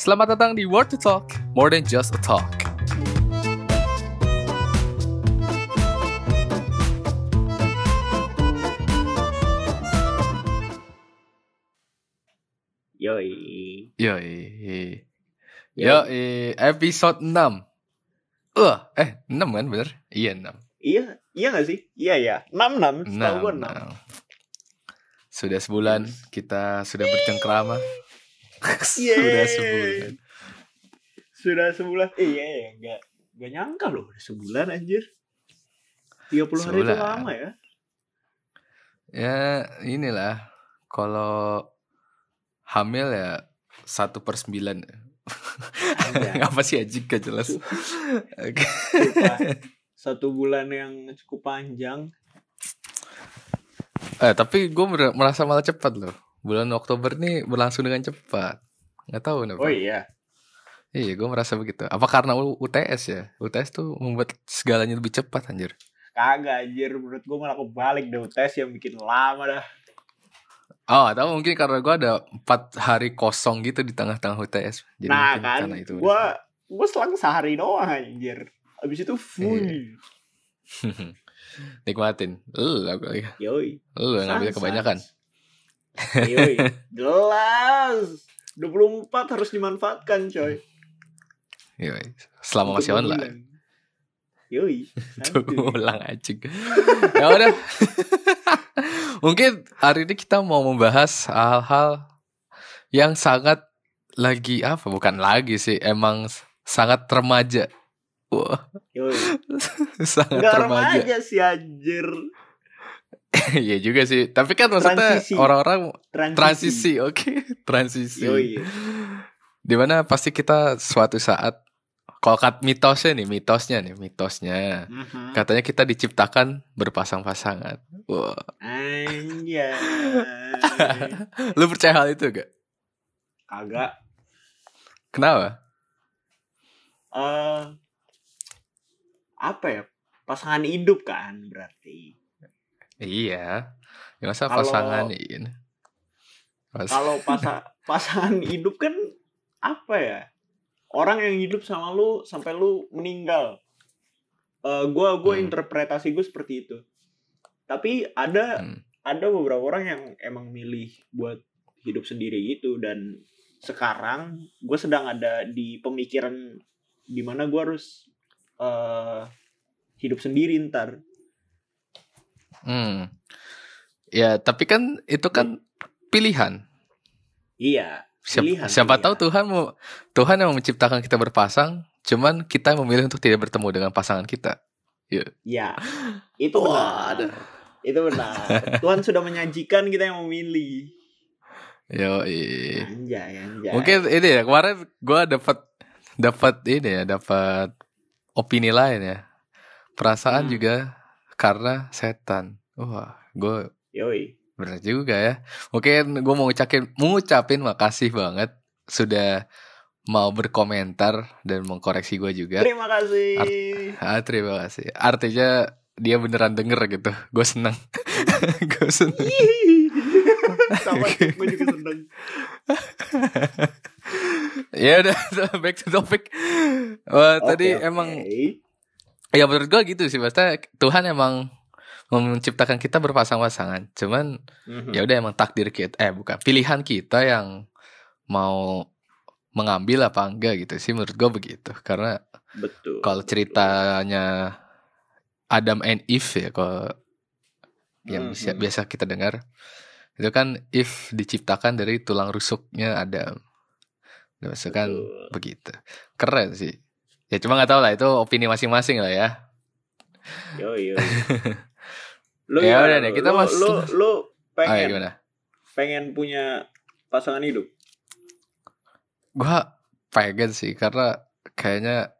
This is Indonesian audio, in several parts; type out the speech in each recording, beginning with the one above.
Selamat datang di Word to Talk, more than just a talk. Yoi. Yoi. Yoi, episode 6. Uh, eh 6 kan bener? Iya 6. Iya, iya gak sih? Iya ya. 66, setahu gue 6. enam. Sudah sebulan kita sudah bercengkrama. sudah sebulan. Sudah sebulan. Iya ya, enggak enggak nyangka loh udah sebulan anjir. 30 hari itu Sebulan. lama ya. Ya inilah kalau hamil ya satu per sembilan. Anjay. Apa sih anjing gak jelas. Satu bulan yang cukup panjang. Eh tapi gue merasa malah cepat loh. Bulan Oktober nih berlangsung dengan cepat. Nggak tahu kenapa. Oh iya. Iya gue merasa begitu. Apa karena UTS ya? UTS tuh membuat segalanya lebih cepat anjir. Kagak anjir menurut gue malah kebalik deh tes yang bikin lama dah. Oh atau mungkin karena gue ada empat hari kosong gitu di tengah-tengah UTS. Jadi nah kan, karena itu. gue gue selang sehari doang anjir. Abis itu full. Iya. Nikmatin. Lu lagi. Yoi. Lu yang ngambil Sans, kebanyakan. Yoi, jelas. 24 harus dimanfaatkan, coy. Yoi. Selama masih online. Yoi. Santuy. ulang anjing. ya udah. Mungkin hari ini kita mau membahas hal-hal yang sangat lagi apa? Bukan lagi sih, emang sangat remaja. Wah, Yoi. sangat Enggak remaja. remaja sih anjir. Iya juga sih. Tapi kan maksudnya orang-orang Transisi. transisi, oke, transisi. Yoi. Di mana pasti kita suatu saat kalau kat mitosnya nih, mitosnya nih, mitosnya. Mhm. Katanya kita diciptakan berpasang-pasangan. Wah. Anjay. Lu percaya hal itu gak? Kagak. Kenapa? Eh apa ya? Pasangan hidup kan berarti. Iya. Ya masa Kalau- pasangan ini? Kalau pasa pasangan hidup kan apa ya? Orang yang hidup sama lu sampai lu meninggal. Eh gua gua Hmm. interpretasi gue seperti itu. Tapi ada Hmm. ada beberapa orang yang emang milih buat hidup sendiri gitu dan sekarang gue sedang ada di pemikiran di mana gue harus eh hidup sendiri ntar Hmm. Ya, tapi kan itu kan pilihan. iya Siapa, Pilihan, siapa pilihan. tahu Tuhan mau Tuhan yang menciptakan kita berpasang, cuman kita memilih untuk tidak bertemu dengan pasangan kita. ya itu Wah, benar itu benar Tuhan sudah menyajikan kita yang memilih Yo, anjay anjay mungkin ini ya kemarin gue dapat dapat ini ya dapat opini lain ya. Perasaan Hmm. juga karena setan. Wah, gue yoi Bener juga ya. Mungkin gue mau ngucapin, mengucapin makasih banget sudah mau berkomentar dan mengkoreksi gue juga. terima kasih Ah, terima kasih. Artinya dia beneran denger gitu. Gue seneng. gue seneng. sama gue juga seneng ya udah back to topic. Wah, tadi Oke, oke. emang ya menurut gue gitu sih. Maksudnya Tuhan emang menciptakan kita berpasang-pasangan. Cuman Mhm. ya udah emang takdir kita eh bukan pilihan kita yang mau mengambil apa enggak gitu sih menurut gue begitu karena betul kalau ceritanya Adam and Eve ya kalau yang Mhm. biasa kita dengar itu kan Eve diciptakan dari tulang rusuknya Adam Maksudnya kan begitu keren sih ya cuma nggak tahu lah itu opini masing-masing lah ya Yo yo. Lu Ya udah deh, kita lu, mas- lu, lu Ayo pengen gimana pengen punya pasangan hidup. Gua pengen sih karena kayaknya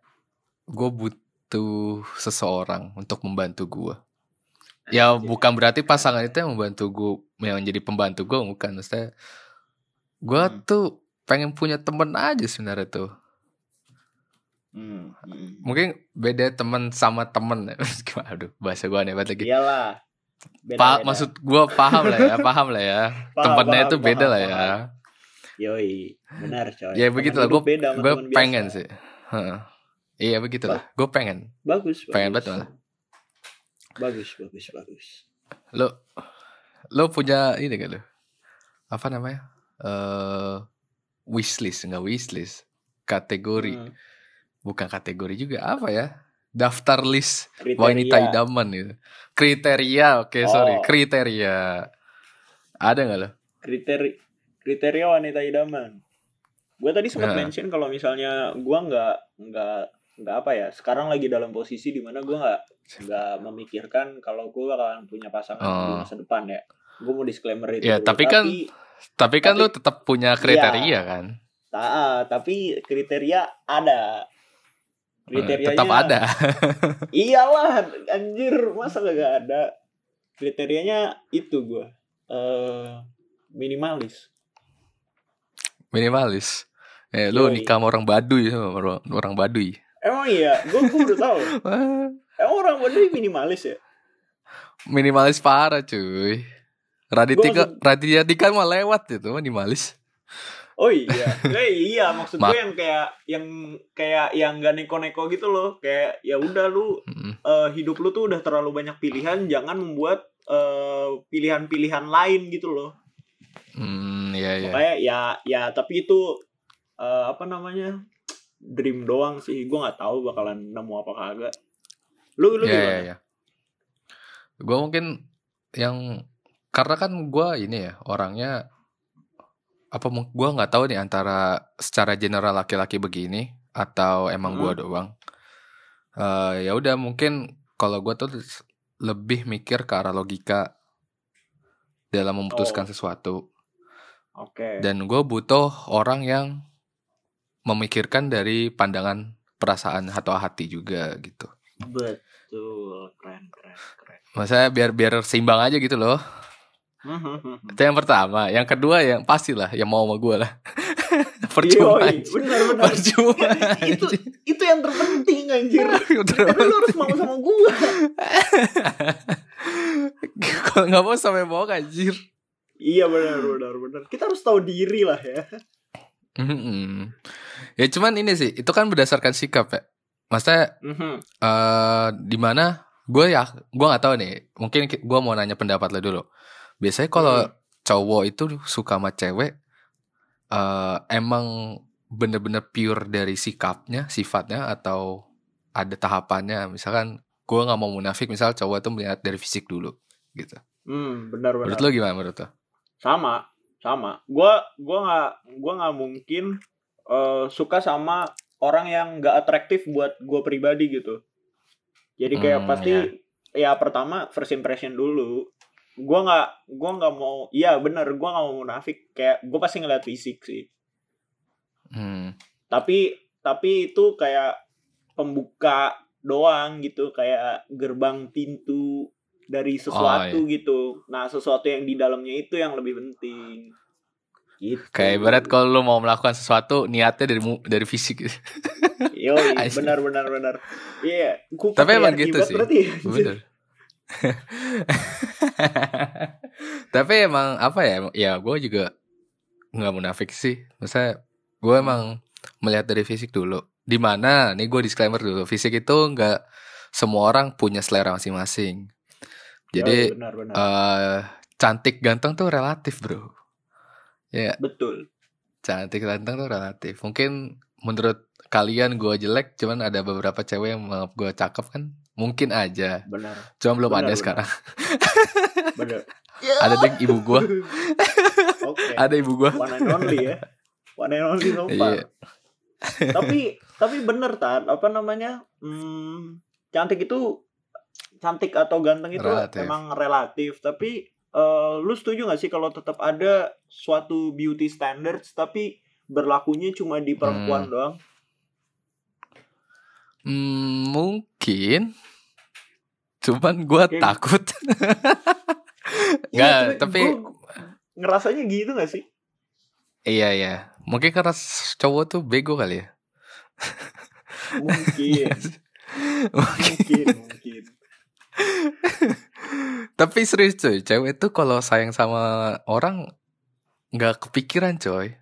gue butuh seseorang untuk membantu gua. Ya bukan berarti pasangan itu yang membantu gue, yang jadi pembantu gue bukan. Maksudnya gue Hmm. tuh pengen punya temen aja sebenarnya tuh. Hmm, hmm. Mungkin beda temen sama temen. Gimana? Aduh bahasa gue aneh banget lagi. Iyalah. Beda, Pa- beda. maksud gue paham lah ya, paham lah ya. Paham, Tempatnya paham, itu beda paham, lah ya. paham. Yoi, benar coy. Ya begitulah, gue gue teman biasa. pengen sih. Heeh. Iya begitulah, gue pengen. Bagus, Pengen bagus. banget malah. Bagus, bagus, bagus. Lo lo punya ini gak lo? Apa namanya? Eh wishlist enggak wishlist. Kategori, Hmm, bukan kategori juga apa ya? Daftar list kriteria. wanita idaman gitu. Kriteria, oke sorry, Oh. kriteria. Ada nggak lo? Kriteri kriteria wanita idaman. Gue tadi sempat Nah. mention kalau misalnya gue nggak nggak nggak apa ya. Sekarang lagi dalam posisi di mana gue nggak nggak memikirkan kalau gue bakalan punya pasangan di Oh. masa depan ya. Gue mau disclaimer itu. Ya, dulu. tapi kan Tapi kan Tapi- lo tetap punya kriteria kan? Ta- tapi kriteria ada. Kriterianya tetap ada. Iyalah, anjir, masa gak ada? Kriterianya itu gue. eh minimalis. Minimalis. Eh, lu Yoi. nikah sama orang Baduy sama orang, orang Baduy. Emang iya, gue udah tahu. Wah, Emang orang Baduy minimalis ya? Minimalis parah cuy. Raditya Raditya Dika mah lewat itu minimalis. Oh iya, Eh, iya maksud Ma- gue yang kayak yang kayak yang gak neko-neko gitu loh. Kayak ya udah lu Mm. eh, hidup lu tuh udah terlalu banyak pilihan, jangan membuat eh, pilihan-pilihan lain gitu loh. Hmm, iya iya. Makanya ya ya tapi itu eh, apa namanya? dream doang sih. Gue nggak tahu bakalan nemu apa kagak. Lu lu Iya gimana? iya iya. Gue mungkin yang karena kan gue ini ya orangnya apa gue nggak tahu nih antara secara general laki-laki begini atau emang gue Hmm. doang. Eh ya udah mungkin kalau gue tuh lebih mikir ke arah logika dalam memutuskan Oh. sesuatu Oke. dan gue butuh orang yang memikirkan dari pandangan perasaan atau hati juga gitu. Betul, keren keren keren. Maksudnya biar biar seimbang aja gitu loh. Itu yang pertama. Yang kedua yang pastilah yang mau sama gue lah. Percuma. Yoi, benar benar. Percuma. itu itu yang terpenting anjir. Tapi lu harus mau sama gua. Kalau nggak mau sampai mau anjir. Iya benar benar benar. Kita harus tahu diri lah ya. Mm-mm. Ya cuman ini sih, itu kan berdasarkan sikap ya. Maksudnya Mhm. eh di mana gue ya gue nggak tahu nih mungkin gue mau nanya pendapat lo dulu biasanya kalau Hmm. cowok itu suka sama cewek eh emang bener-bener pure dari sikapnya sifatnya atau ada tahapannya misalkan gue nggak mau munafik misal cowok itu melihat dari fisik dulu gitu Hmm, benar benar. menurut lo gimana menurut lo Sama, sama. Gua gua nggak gua nggak mungkin eh, suka sama orang yang nggak atraktif buat gua pribadi gitu. Jadi kayak Hmm, pasti ya pertama first impression dulu. Gua nggak gua nggak mau iya bener gua nggak mau munafik kayak gua pasti ngeliat fisik sih. hmm. Tapi tapi itu kayak pembuka doang gitu kayak gerbang pintu dari sesuatu gitu. Nah, sesuatu yang di dalamnya itu yang lebih penting. Gitu. kayak ibarat kalau lo mau melakukan sesuatu niatnya dari dari fisik see. benar benar benar. Iya, gua Tapi emang gitu sih. Berarti. Bener. Tapi emang apa ya? Ya gue juga nggak munafik sih. Maksudnya gue emang melihat dari fisik dulu. Di mana? Nih gue disclaimer dulu. Fisik itu nggak semua orang punya selera masing-masing. Jadi Yoi, benar benar. eh cantik ganteng tuh relatif bro. Ya Betul. cantik ganteng tuh relatif. Mungkin menurut kalian gue jelek, cuman ada beberapa cewek yang menganggap gue cakep kan? Mungkin aja. Benar. Cuma belum Benar, ada benar. sekarang. Benar. Ada deh ibu gua. Oke. Ada ibu gua. One and only ya. One and only so. Iya. tapi tapi bener tan apa namanya hmm, cantik itu cantik atau ganteng itu Relatif. emang relatif tapi eh, lu setuju gak sih kalau tetap ada suatu beauty standards tapi berlakunya cuma di perempuan Hmm. doang Hmm, mungkin. Cuman gue Kayak- takut. Iya, Nggak, tapi ngerasanya gitu gak sih iya iya. Mungkin karena cowok tuh bego kali ya. mungkin mungkin mungkin Tapi serius cuy, cewek tuh kalau sayang sama orang nggak kepikiran coy.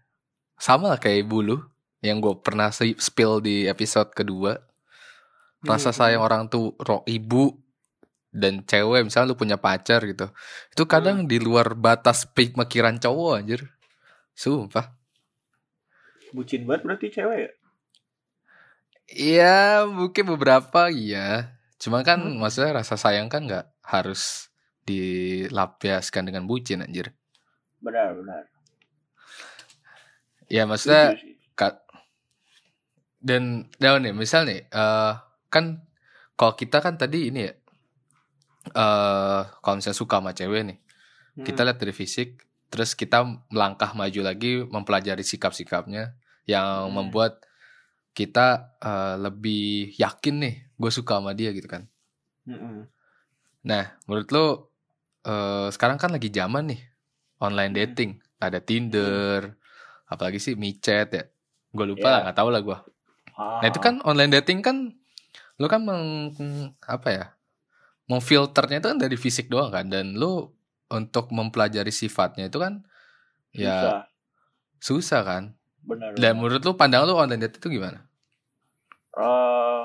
sama lah kayak bulu yang gue pernah spill di episode kedua. Rasa Hmm. sayang orang tuh ro ibu dan cewek misalnya lu punya pacar gitu. Itu kadang di luar batas pemikiran cowok anjir. Sumpah. Bucin banget berarti cewek ya? Iya, mungkin beberapa iya. Cuma kan Hmm. maksudnya rasa sayang kan nggak harus dilampiaskan dengan bucin anjir. Benar, benar. Ya maksudnya Setuju dan dan nih misal nih eh kan kalau kita kan tadi ini ya eh kalau misalnya suka sama cewek nih Hmm. kita lihat dari fisik terus kita melangkah maju lagi mempelajari sikap-sikapnya yang Hmm. membuat kita eh, lebih yakin nih gue suka sama dia gitu kan Mm-mm. nah menurut lo eh, sekarang kan lagi zaman nih online Hmm. dating ada Tinder apalagi sih micet ya gue lupa Ya. lah nggak tahu lah gue Ah. Nah itu kan online dating kan lu kan meng apa ya memfilternya itu kan dari fisik doang kan dan lu untuk mempelajari sifatnya itu kan ya Susah. susah kan. Benar. Dan menurut lu pandang lu online dating itu gimana? Eh,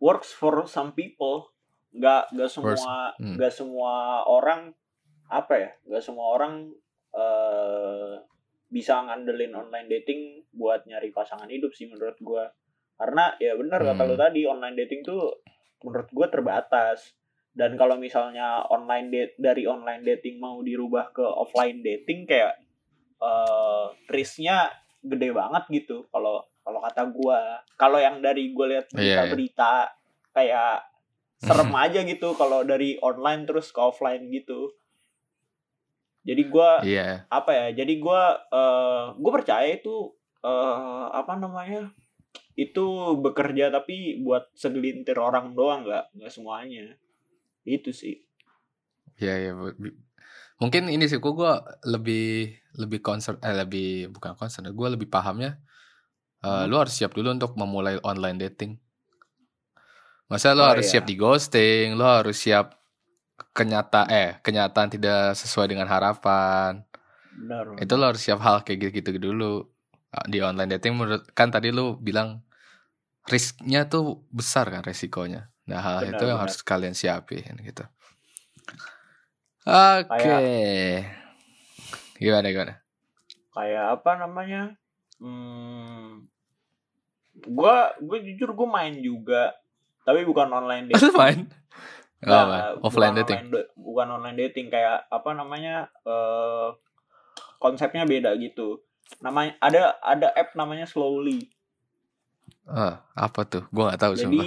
works for some people. Nggak nggak semua. Hmm. nggak semua orang apa ya? Nggak semua orang eh bisa ngandelin online dating buat nyari pasangan hidup sih menurut gua. Karena ya benar kata Hmm. lu tadi online dating tuh menurut gua terbatas. Dan kalau misalnya online date dari online dating mau dirubah ke offline dating kayak eh risknya gede banget gitu kalau kalau kata gua kalau yang dari gue lihat Iya, iya. berita-berita kayak serem aja gitu kalau dari online terus ke offline gitu jadi gua Iya. apa ya jadi gua eh gue percaya itu eh apa namanya itu bekerja tapi buat segelintir orang doang nggak nggak semuanya itu sih bu- bi- Mungkin ini sih gua, gua lebih lebih concern eh lebih bukan concern, gua lebih pahamnya eh, Hmm. lu harus siap dulu untuk memulai online dating. Masa lu Oh, harus iya. siap di ghosting, lu harus siap kenyata eh kenyataan tidak sesuai dengan harapan. benar Itu lo harus siap hal kayak gitu-gitu dulu. Ah, Di online dating menurut kan tadi lu bilang risknya tuh besar kan resikonya. Nah hal Benar, itu yang benar. harus kalian siapin gitu. Oke. Gimana gimana? kayak apa namanya hmm, gua gue jujur gue main juga tapi bukan online dating main? Oh, Nggak, main. bukan offline dating. online bukan online dating kayak apa namanya eh konsepnya beda gitu namanya ada ada app namanya Slowly Ah, apa tuh? Gua nggak tahu jadi sumpah.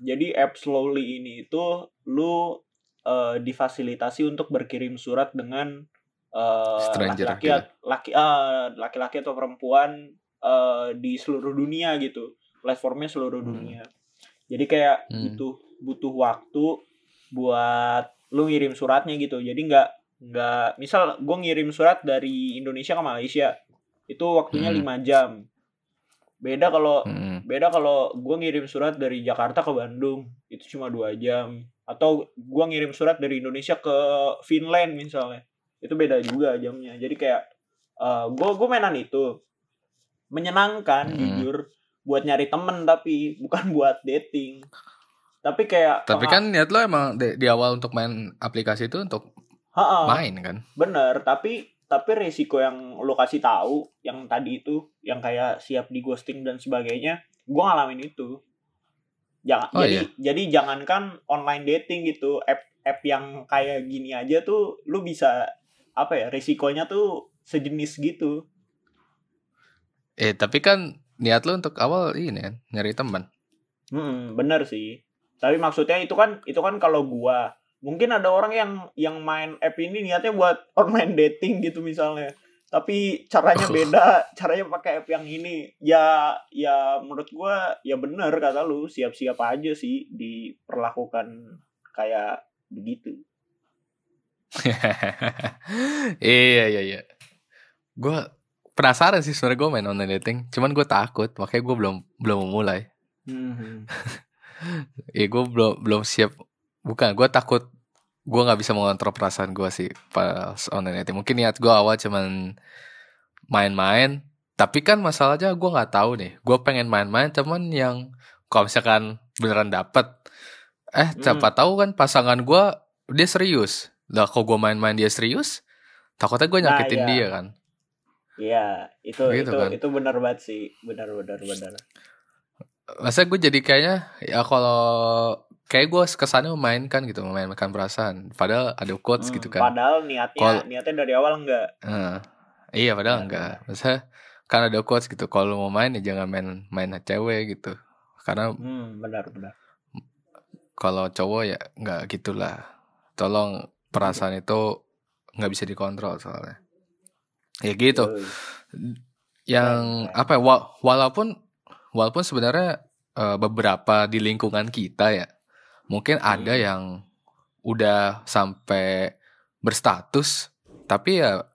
jadi app Slowly ini itu lu eh, difasilitasi untuk berkirim surat dengan eh, laki-laki gitu. laki ah, laki-laki atau perempuan eh, di seluruh dunia gitu platformnya seluruh Hmm. dunia jadi kayak Hmm. butuh butuh waktu buat lu ngirim suratnya gitu jadi nggak nggak misal gue ngirim surat dari Indonesia ke Malaysia itu waktunya Hmm. lima jam beda kalau Mm-mm. beda kalau gue ngirim surat dari Jakarta ke Bandung itu cuma dua jam atau gue ngirim surat dari Indonesia ke Finland misalnya itu beda juga jamnya jadi kayak gue gue mainan itu menyenangkan Hmm. jujur buat nyari temen tapi bukan buat dating tapi kayak Tapi kan niat lo emang di, di awal untuk main aplikasi itu untuk Ha-ha. main kan? Bener, tapi tapi resiko yang lo kasih tahu yang tadi itu yang kayak siap di ghosting dan sebagainya, gua ngalamin itu. Jangan Oh, jadi iya? jadi jangankan online dating gitu, app app yang kayak gini aja tuh lu bisa apa ya, resikonya tuh sejenis gitu. Eh tapi kan niat lo untuk awal ini kan nyari teman. Hmm, bener sih. Tapi maksudnya itu kan itu kan kalau gua mungkin ada orang yang yang main app ini niatnya buat online dating gitu misalnya. Tapi caranya Oh. beda, caranya pakai app yang ini. Ya ya menurut gua ya bener kata lu, siap-siap aja sih diperlakukan kayak begitu. iya iya iya. Gue penasaran sih sebenarnya gue main online dating. Cuman gue takut, makanya gue belum belum memulai. Hmm. Eh gue belum belum siap. Bukan, gue takut gue nggak bisa mengontrol perasaan gue sih pas online dating. Mungkin niat gue awal cuman main-main, tapi kan masalahnya gue nggak tahu nih gue pengen main-main cuman yang kalau misalkan beneran dapet eh Hmm. siapa tahu kan pasangan gue dia serius lah kok gue main-main dia serius takutnya gue Nah, nyakitin iya. dia kan Iya, itu Gitu itu kan. itu benar banget sih, benar benar benar. masa gue jadi kayaknya ya kalau kayak gue kesannya memainkan gitu memainkan perasaan. Padahal ada quotes Hmm, gitu kan. Padahal niatnya Kal- niatnya dari awal enggak. Eh, iya padahal Benar, enggak. Masa kan ada quotes gitu kalau mau main ya jangan main main cewek gitu. Karena Hmm, benar benar. kalau cowok ya nggak gitulah. Tolong perasaan itu nggak bisa dikontrol soalnya. Ya gitu. Yang apa ya wa- walaupun walaupun sebenarnya eh, beberapa di lingkungan kita ya mungkin ada Hmm. yang udah sampai berstatus tapi ya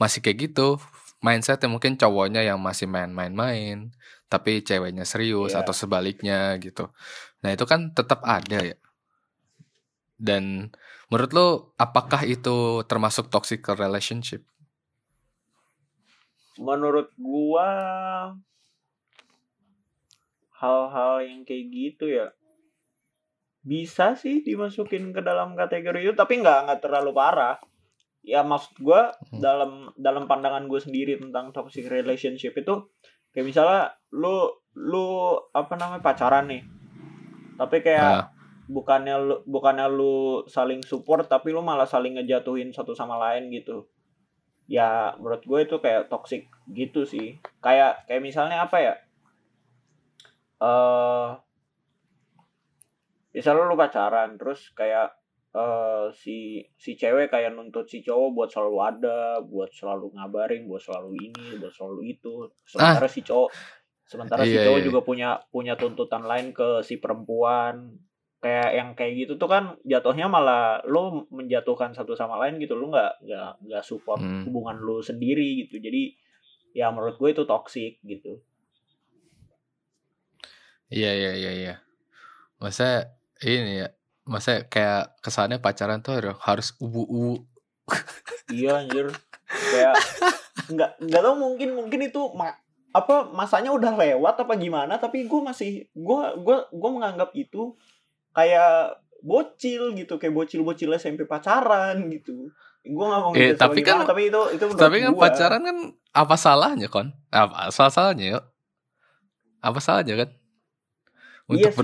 masih kayak gitu. Mindsetnya mungkin cowoknya yang masih main-main-main tapi ceweknya serius Iya. atau sebaliknya gitu. Nah itu kan tetap ada ya. Dan menurut lo apakah itu termasuk toxic relationship? Menurut gua hal-hal yang kayak gitu ya bisa sih dimasukin ke dalam kategori itu tapi nggak nggak terlalu parah. Ya maksud gua Hmm. dalam dalam pandangan gue sendiri tentang toxic relationship itu kayak misalnya lu lu apa namanya pacaran nih. Tapi kayak Ah. bukannya lu bukannya lu saling support tapi lu malah saling ngejatuhin satu sama lain gitu. Ya menurut gue itu kayak toxic gitu sih. Kayak kayak misalnya apa ya? Eh misalnya lu pacaran terus kayak eh si si cewek kayak nuntut si cowok buat selalu ada buat selalu ngabarin buat selalu ini buat selalu itu sementara si cowok sementara si Ah. Iya, cowok iya. juga punya punya tuntutan lain ke si perempuan kayak yang kayak gitu tuh kan jatuhnya malah lu menjatuhkan satu sama lain gitu lu nggak nggak nggak support Hmm. hubungan lu sendiri gitu jadi ya menurut gue itu toxic gitu Iya iya iya iya. Masa ini ya, masa kayak kesannya pacaran tuh harus ubu-ubu. iya anjir kayak nggak nggak tau mungkin mungkin itu ma- apa masanya udah lewat apa gimana tapi gue masih gue gue gue menganggap itu kayak bocil gitu kayak bocil-bocil SMP pacaran gitu gue nggak mau Eh, tapi gimana, kan- tapi itu itu Tapi kan gua. pacaran kan apa salahnya kon? Apa salah salahnya yuk? Apa salahnya kan? Untuk Iya sih.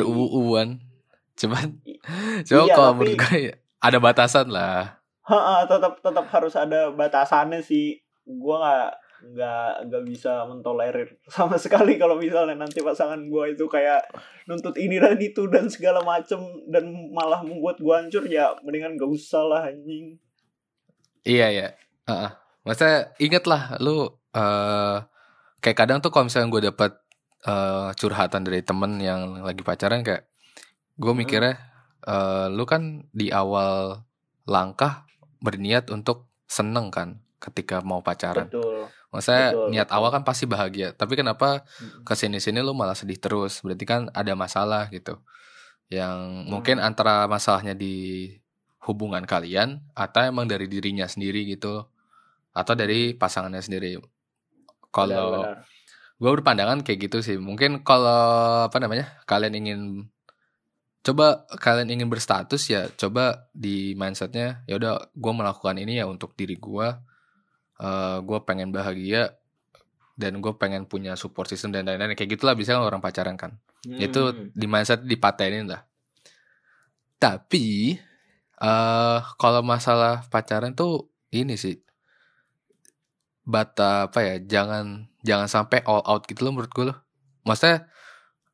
Cuman, coba iya, kalau tapi- menurut gue ya, ada batasan lah. Ha, tetap tetap harus ada batasannya sih. Gua nggak nggak nggak bisa mentolerir sama sekali kalau misalnya nanti pasangan gua itu kayak nuntut ini dan itu dan segala macem dan malah membuat gua hancur ya mendingan gak usah lah anjing. Iya ya. Heeh. Maksudnya inget lah lu eh kayak kadang tuh kalau misalnya gue dapet eh, curhatan dari temen yang lagi pacaran kayak gue mikirnya eh, lu kan di awal langkah berniat untuk seneng kan ketika mau pacaran. Betul. Maksudnya betul, niat betul. awal kan pasti bahagia, tapi kenapa Mm. ke sini sini lu malah sedih terus? Berarti kan ada masalah gitu. Yang mungkin Hmm. antara masalahnya di hubungan kalian atau emang dari dirinya sendiri gitu atau dari pasangannya sendiri. Kalau gue berpandangan kayak gitu sih. Mungkin kalau apa namanya kalian ingin coba kalian ingin berstatus ya coba di mindsetnya ya udah gue melakukan ini ya untuk diri gue. Eh gue pengen bahagia dan gue pengen punya support system dan lain-lain kayak gitulah bisa orang pacaran kan. Itu Hmm. di mindset dipatenin lah. Tapi eh kalau masalah pacaran tuh ini sih bata apa ya jangan jangan sampai all out gitu loh menurut gue loh. Maksudnya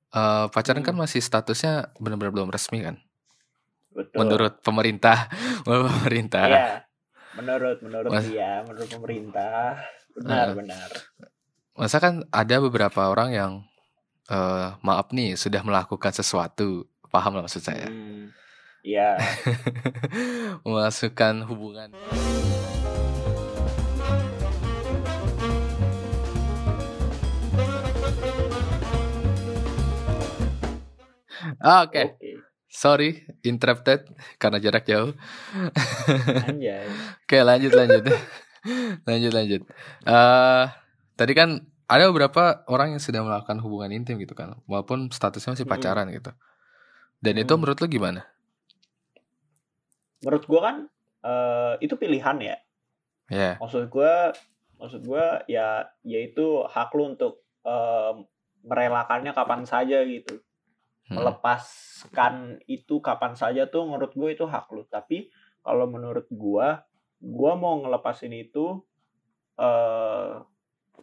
eh pacaran kan Hmm. masih statusnya benar-benar belum resmi kan. Betul. Menurut pemerintah, menurut pemerintah. Iya. Menurut menurut Mas- dia, menurut pemerintah. Benar, Heeh. benar. Masa kan ada beberapa orang yang eh maaf nih sudah melakukan sesuatu, paham lah maksud saya. Hmm. Iya. Memasukkan hubungan. Oke, Oke. sorry interrupted karena jarak jauh. Anjay. Oke lanjut lanjut lanjut lanjut. Eh tadi kan ada beberapa orang yang sedang melakukan hubungan intim gitu kan, walaupun statusnya masih pacaran gitu. Dan itu menurut lu gimana? menurut gue kan eh, itu pilihan ya Ya, maksud gue maksud gue ya yaitu hak lu untuk eh, merelakannya kapan saja gitu Hmm. melepaskan itu kapan saja tuh menurut gue itu hak lu tapi kalau menurut gue gue mau ngelepasin itu eh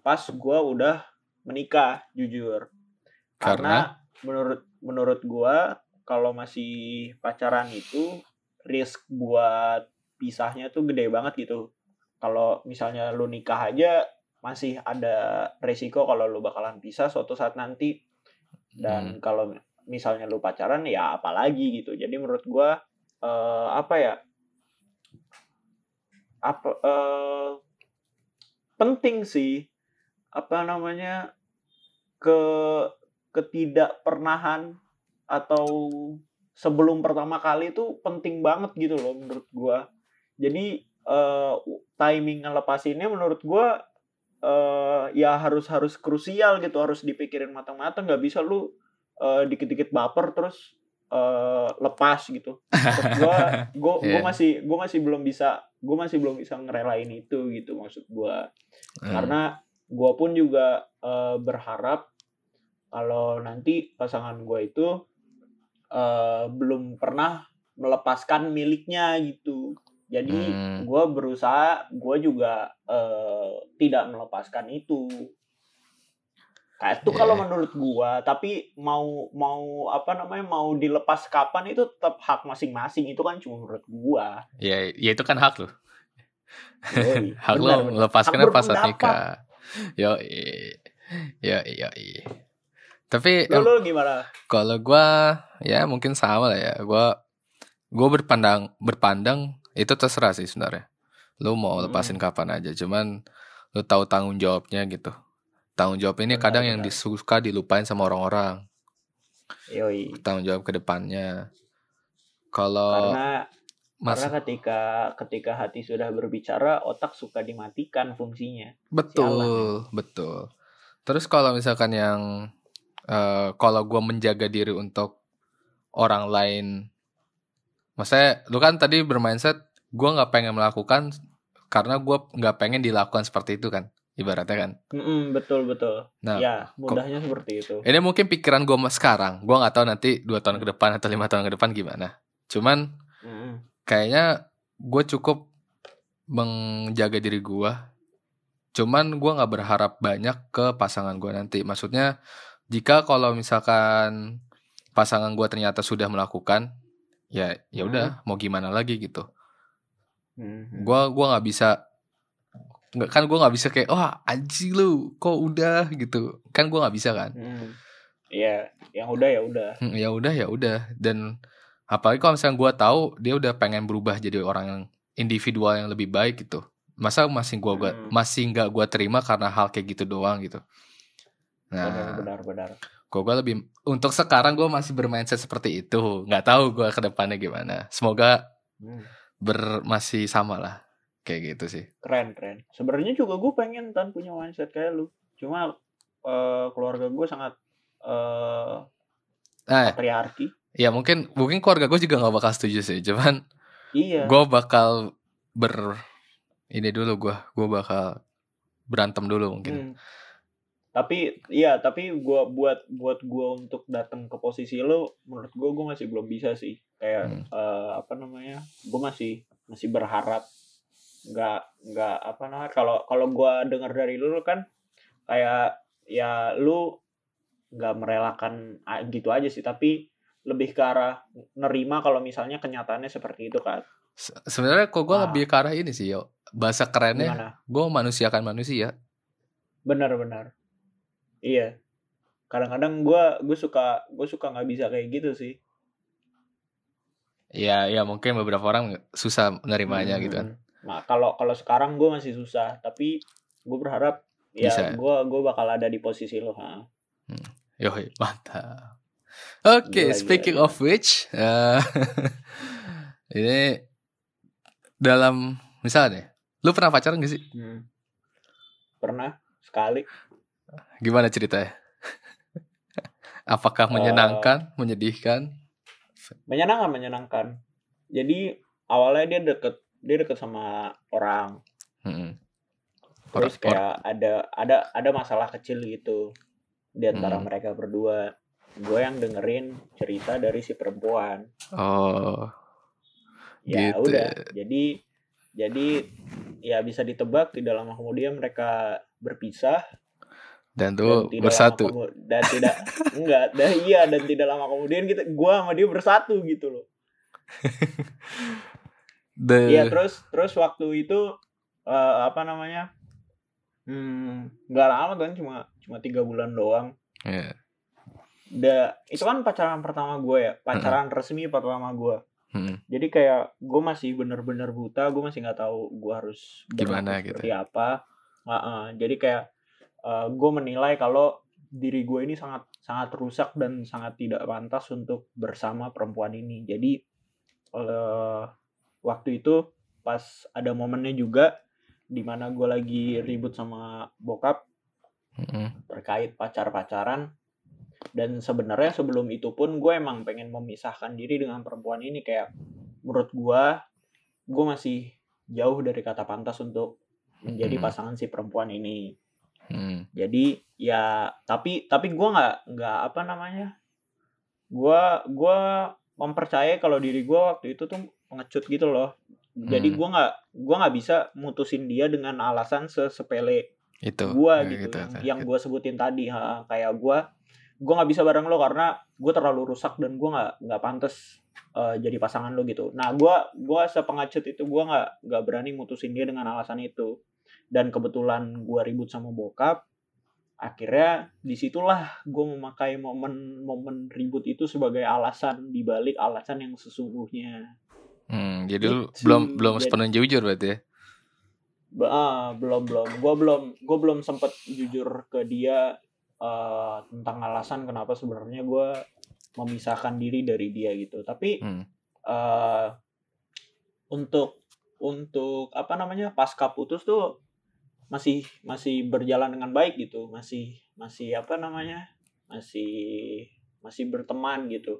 pas gue udah menikah jujur Karena? karena menurut menurut gue kalau masih pacaran itu risk buat pisahnya tuh gede banget gitu kalau misalnya lu nikah aja masih ada resiko kalau lu bakalan pisah suatu saat nanti Hmm. dan kalau misalnya lu pacaran ya apalagi gitu. Jadi menurut gua eh, apa ya apa eh, penting sih apa namanya ke ketidakpernahan atau sebelum pertama kali itu penting banget gitu loh menurut gua. Jadi eh, timing ngelepasinnya menurut gua eh, ya harus harus krusial gitu harus dipikirin matang-matang nggak bisa lu eh, dikit-dikit baper terus eh, lepas gitu gua gua Iya. masih gua masih belum bisa gua masih belum bisa ngerelain itu gitu maksud gua Hmm. karena gua pun juga eh, berharap kalau nanti pasangan gua itu eh, belum pernah melepaskan miliknya gitu jadi Hmm. gua berusaha gua juga eh, tidak melepaskan itu kayak itu kalau Iya. menurut gua tapi mau mau apa namanya mau dilepas kapan itu tetap hak masing-masing itu kan cuma menurut gua ya, ya itu kan hak. Yoi, hak benar, melepaskannya Hak pas saat nikah. Yo, yo, yo, Tapi em, lu gimana kalau gua ya mungkin sama lah ya. Gua gua berpandang berpandang itu terserah sih sebenarnya. Lu mau Hmm. lepasin kapan aja, cuman lu tahu tanggung jawabnya gitu. Tanggung jawab ini Benar, kadang yang benar. disuka dilupain sama orang-orang. Yoi. Tanggung jawab ke depannya. Kalau karena mas karena ketika ketika hati sudah berbicara otak suka dimatikan fungsinya betul, betul. Terus kalau misalkan yang eh kalau gua menjaga diri untuk orang lain, maksudnya lu kan tadi bermindset gua nggak pengen melakukan karena gua nggak pengen dilakukan seperti itu kan, ibaratnya kan. Mm-mm, betul betul Nah, ya mudahnya seperti itu Ini mungkin pikiran gue sekarang. Gue nggak tahu nanti dua tahun ke depan atau lima tahun ke depan gimana. Cuman Mm-mm. kayaknya gue cukup menjaga diri gue. Cuman gue nggak berharap banyak ke pasangan gue nanti. Maksudnya jika kalau misalkan pasangan gue ternyata sudah melakukan, ya ya udah mau gimana lagi gitu. Mhm. Gua gua nggak bisa nggak kan gue nggak bisa kayak wah anjing lu kok udah gitu kan gue nggak bisa kan Mm. Iya, yang udah ya udah. Hmm, ya udah ya udah dan apalagi kalau misalnya gue tahu dia udah pengen berubah jadi orang yang individual yang lebih baik gitu masa masih gua gua Hmm. masih nggak gua terima karena hal kayak gitu doang gitu Benar, nah benar, benar. gua gua lebih untuk sekarang gue masih bermindset seperti itu nggak tahu gua ke depannya gimana semoga Hmm. ber masih sama lah kayak gitu sih Keren, keren. Sebenarnya juga gue pengen tan punya mindset kayak lu. Cuma eh, keluarga gue sangat eh nah patriarki. ya mungkin mungkin keluarga gue juga nggak bakal setuju sih cuman Iya. gue bakal ber ini dulu gue gue bakal berantem dulu mungkin Hmm. Tapi iya, tapi gua buat buat gua untuk datang ke posisi lo, menurut gua gua masih belum bisa sih. Kayak Hmm. eh, apa namanya? Gua masih masih berharap nggak nggak apa namanya? Kalau kalau gua dengar dari lu lu kan kayak ya lu nggak merelakan gitu aja sih, tapi lebih ke arah nerima kalau misalnya kenyataannya seperti itu kan. Se- sebenarnya kok gue Ah. lebih ke arah ini sih yo bahasa kerennya gue manusiakan manusia Benar-benar. Iya. Kadang-kadang gua gue suka gue suka nggak bisa kayak gitu sih. ya ya mungkin beberapa orang susah menerimanya gitu kan Hmm. Nah, kalau kalau sekarang gue masih susah, tapi gue berharap ya gue gue bakal ada di posisi lo, ha. Yoi, mantap. Oke, Gila, speaking gila, of which, eh, ini dalam misalnya, lu pernah pacaran gak sih? Hmm. Pernah sekali. Gimana ceritanya? Apakah menyenangkan, menyedihkan? menyenangkan menyenangkan jadi awalnya dia deket dia deket sama orang Mm-mm. terus kayak ada ada ada masalah kecil gitu di antara Hmm. mereka berdua gue yang dengerin cerita dari si perempuan Oh, ya Gitu udah ya. jadi jadi ya bisa ditebak tidak lama kemudian mereka berpisah dan dan tuh tidak bersatu. lama dan tidak enggak dan iya dan tidak lama kemudian kita gua sama dia bersatu gitu loh The Iya terus terus waktu itu eh, apa namanya hmm, nggak lama kan cuma cuma tiga bulan doang Iya. da itu kan pacaran pertama gue ya pacaran resmi pertama gue Mm. jadi kayak gue masih bener-bener buta gue masih nggak tahu gue harus Gimana gitu. seperti apa Heeh, jadi kayak gue menilai kalau diri gue ini sangat sangat rusak dan sangat tidak pantas untuk bersama perempuan ini jadi eh, waktu itu pas ada momennya juga di mana gue lagi ribut sama bokap Mm-mm. terkait pacar-pacaran dan sebenarnya sebelum itu pun gue emang pengen memisahkan diri dengan perempuan ini kayak menurut gue gue masih jauh dari kata pantas untuk menjadi Mhm. pasangan si perempuan ini Mm. jadi ya tapi tapi gue nggak nggak apa namanya gue gua mempercayai kalau diri gue waktu itu tuh pengecut gitu loh jadi Hmm. gue nggak gua nggak bisa mutusin dia dengan alasan sesepele Itu. gua Ya, gitu, yang, tuh. yang gue sebutin tadi ha, kayak gua gua nggak bisa bareng lo karena gue terlalu rusak dan gua nggak nggak pantas eh, jadi pasangan lo gitu nah gua gua sepengacut itu gua nggak nggak berani mutusin dia dengan alasan itu dan kebetulan gua ribut sama bokap akhirnya di situlah gue memakai momen-momen ribut itu sebagai alasan dibalik alasan yang sesungguhnya Hmm, jadi lu belum belum sepenuhnya jujur berarti ya? Ah, belum belum gue belum gue belum sempet jujur ke dia eh, tentang alasan kenapa sebenarnya gue memisahkan diri dari dia gitu tapi Hmm. eh untuk untuk apa namanya pasca putus tuh masih masih berjalan dengan baik gitu masih masih apa namanya masih masih berteman gitu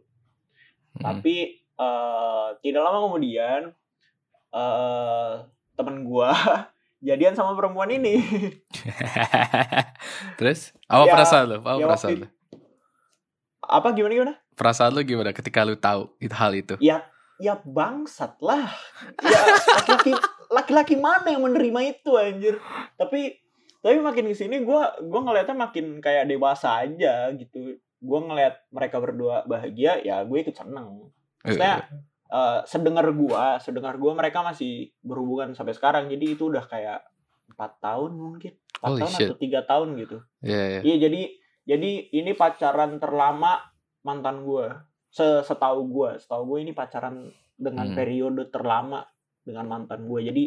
Hmm. tapi eh, tidak lama kemudian eh temen gua jadian sama perempuan ini Terus apa Ya, perasaan lu? Apa ya perasaan waktu lu? apa gimana gimana Perasaan lu gimana ketika lu tahu itu hal itu? ya ya bangsat lah ya laki-laki laki-laki mana yang menerima itu anjir? Tapi tapi makin ke sini gua gua ngeliatnya makin kayak dewasa aja gitu. Gua ngeliat mereka berdua bahagia ya gue ikut seneng. Maksudnya eh, sedengar gua sedengar gua mereka masih berhubungan sampai sekarang. Jadi itu udah kayak empat tahun mungkin. Empat tahun shit. atau tiga tahun gitu. Iya, iya. iya jadi jadi ini pacaran terlama mantan gua. Se setahu gua setahu gue ini pacaran dengan Hmm. periode terlama dengan mantan gue jadi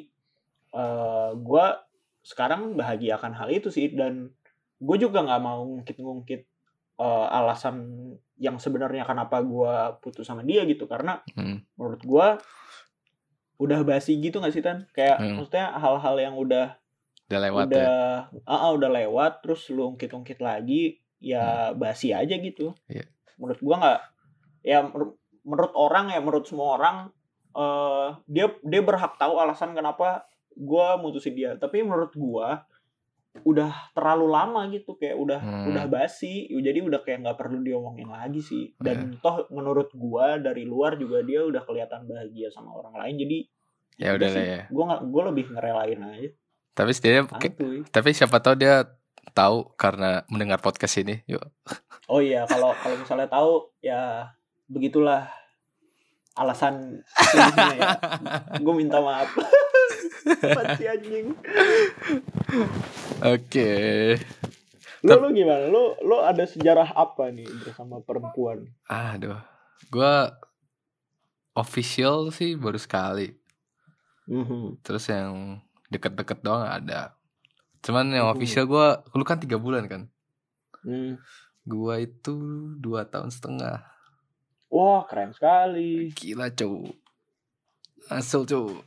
eh gua sekarang bahagia akan hal itu sih dan gue juga nggak mau ngungkit-ngungkit eh, alasan yang sebenarnya kenapa gua putus sama dia gitu karena Hmm. menurut gua udah basi gitu nggak sih tan kayak Hmm. maksudnya hal-hal yang udah Udah lewat ya. udah ah, ah, udah lewat terus lu ungkit-ungkit lagi ya basi aja gitu Hmm. Iya. menurut gua nggak ya menur- menurut orang ya menurut semua orang eh dia dia berhak tahu alasan kenapa gua mutusin dia. Tapi menurut gua udah terlalu lama gitu kayak udah Hmm. udah basi. Jadi udah kayak nggak perlu diomongin lagi sih. Dan toh menurut gua dari luar juga dia udah kelihatan bahagia sama orang lain. Jadi Ya udah lah sih, ya. gua nggak gua lebih ngerelain aja. Tapi setidaknya santuy tapi siapa tahu dia tahu karena mendengar podcast ini. Yuk. Oh iya, kalau kalau misalnya tahu ya begitulah alasan ya. Gue minta maaf. Anjing. Oke. Lu lu gimana? Lu lu ada sejarah apa nih bersama perempuan? Aduh. Gua official sih baru sekali. Mhm. Terus yang deket-deket doang ada. Cuman yang Mhm. official gua lu kan tiga bulan kan. Hmm. Gua itu dua tahun setengah. Wah, keren sekali. Gila cowok. Asal cowok.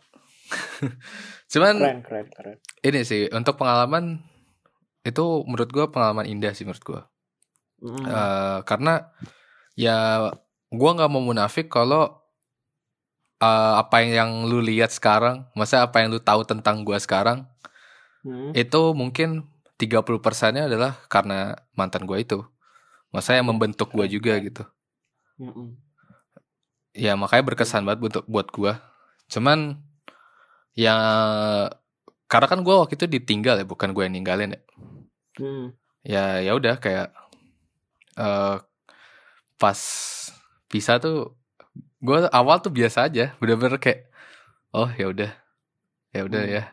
Cuman Keren, keren, keren. ini sih untuk pengalaman itu menurut gue pengalaman indah sih menurut gue Mm. Eh, karena ya gue nggak mau munafik kalau eh, apa yang lu lihat sekarang masa apa yang lu tahu tentang gue sekarang Mm. itu mungkin 30 persennya adalah karena mantan gue itu masa yang membentuk gue juga gitu Mm-mm. ya makanya berkesan banget buat buat gue cuman ya karena kan gue waktu itu ditinggal ya bukan gue yang ninggalin ya Mm. ya ya udah kayak eh pas pisah tuh gue awal tuh biasa aja bener-bener kayak oh ya udah ya udah Hmm. ya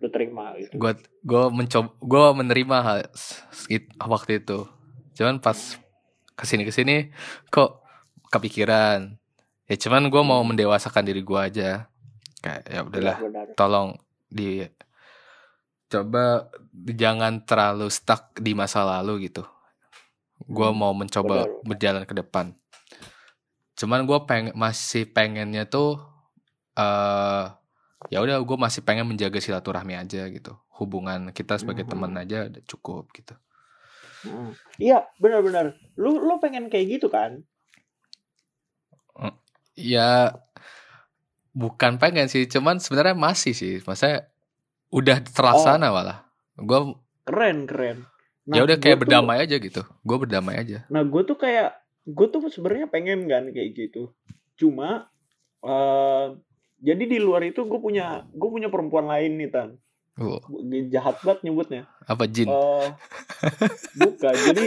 Lu terima gitu. gue gue mencoba gue menerima hal it- waktu itu cuman pas ke sini ke sini kok kepikiran ya cuman gue mau mendewasakan diri gue aja kayak ya udahlah tolong di coba jangan terlalu stuck di masa lalu gitu. Gua Hmm, mau mencoba benar. berjalan ke depan. Cuman gue peng masih pengennya tuh eh ya udah gue masih pengen menjaga silaturahmi aja gitu. Hubungan kita sebagai Mhm. teman aja udah cukup gitu. Mm. Iya, benar-benar. Lu lu pengen kayak gitu kan? Ya bukan pengen sih, cuman sebenarnya masih sih. Maksudnya udah terlaksana malah. Gue Keren, keren. ya udah gua kayak tuh- berdamai aja gitu. Gue berdamai aja. Nah, gue tuh kayak gue tuh sebenarnya pengen kan kayak gitu. Cuma eh jadi di luar itu gue punya gue punya perempuan lain nih tan. Oh, Jahat banget nyebutnya. apa jin? Eh bukan. Jadi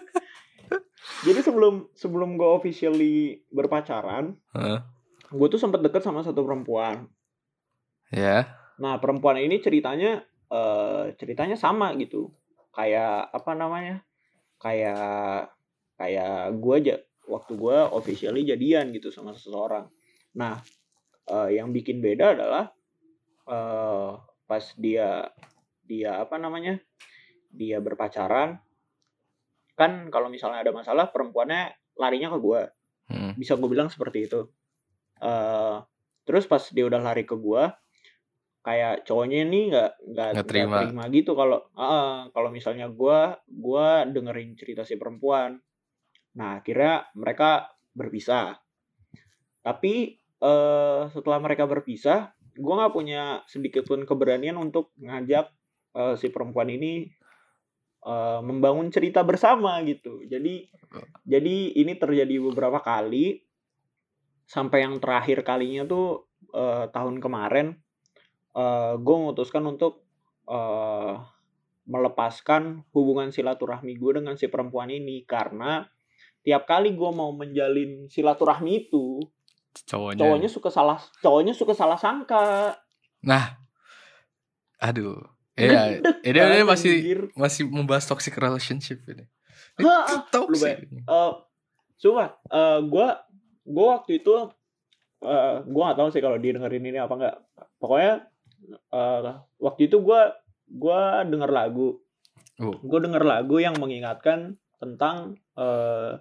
jadi sebelum sebelum gue officially berpacaran, Heeh. gue tuh sempat deket sama satu perempuan. Ya. Nah, perempuan ini ceritanya eh ceritanya sama gitu. Kayak apa namanya? Kayak kayak gue aja waktu gue officially jadian gitu sama seseorang. Nah, eh, yang bikin beda adalah eh pas dia dia apa namanya? Dia berpacaran kan kalau misalnya ada masalah perempuannya larinya ke gue Hmm. bisa gue bilang seperti itu eh terus pas dia udah lari ke gua kayak cowoknya ini nggak nggak terima. terima gitu kalau ah, kalau misalnya gua gua dengerin cerita si perempuan nah akhirnya mereka berpisah tapi eh setelah mereka berpisah gua nggak punya sedikit pun keberanian untuk ngajak eh, si perempuan ini eh, membangun cerita bersama gitu. Jadi jadi ini terjadi beberapa kali. Sampai yang terakhir kalinya tuh eh, tahun kemarin gue memutuskan untuk eh, melepaskan hubungan silaturahmi gue dengan si perempuan ini. Karena tiap kali gue mau menjalin silaturahmi itu Cowoknya. cowoknya suka salah cowoknya suka salah sangka Nah. Aduh. Iya, ini, ini masih anjir. masih membahas toxic relationship ini. Hah, toxic. eh coba eh gue gue waktu itu eh gue nggak tahu sih kalau dia dengerin ini apa enggak pokoknya eh waktu itu gue gue denger lagu Oh. gue denger lagu yang mengingatkan tentang eh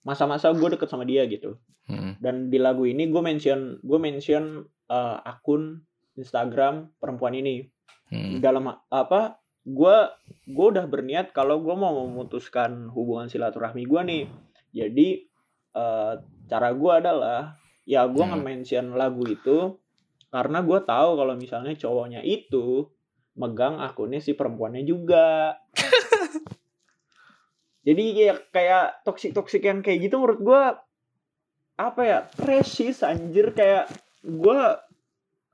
masa-masa gue deket sama dia gitu Hmm. dan di lagu ini gue mention gue mention eh, akun Instagram perempuan ini Hmm. dalam apa gue gue udah berniat kalau gue mau memutuskan hubungan silaturahmi gue nih jadi eh, cara gue adalah ya gue Hmm. nge-mention lagu itu karena gue tahu kalau misalnya cowoknya itu megang akunnya si perempuannya juga jadi kayak kayak toksik toksik yang kayak gitu menurut gue apa ya precious anjir kayak gue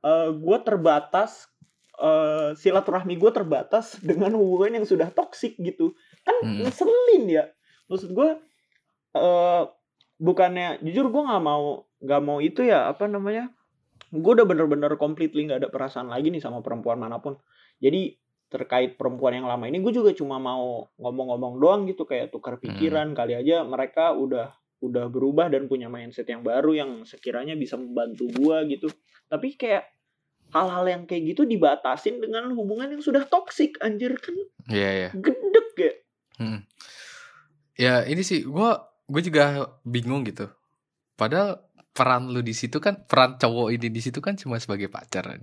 eh gue terbatas eh silaturahmi gue terbatas dengan hubungan yang sudah toksik gitu. Kan Hmm. ngeselin ya. Maksud gue eh bukannya jujur gue nggak mau nggak mau itu ya apa namanya gue udah bener-bener completely nggak ada perasaan lagi nih sama perempuan mana pun. Jadi terkait perempuan yang lama ini gue juga cuma mau ngomong-ngomong doang gitu kayak tukar pikiran kali aja mereka udah udah berubah dan punya mindset yang baru yang sekiranya bisa membantu gue gitu tapi kayak hal-hal yang kayak gitu dibatasin dengan hubungan yang sudah toksik anjir kan Iya, iya. gedek ya Hmm. Ya, ini sih gua gue juga bingung gitu. Padahal peran lu di situ kan peran cowok ini di situ kan cuma sebagai pacar kan.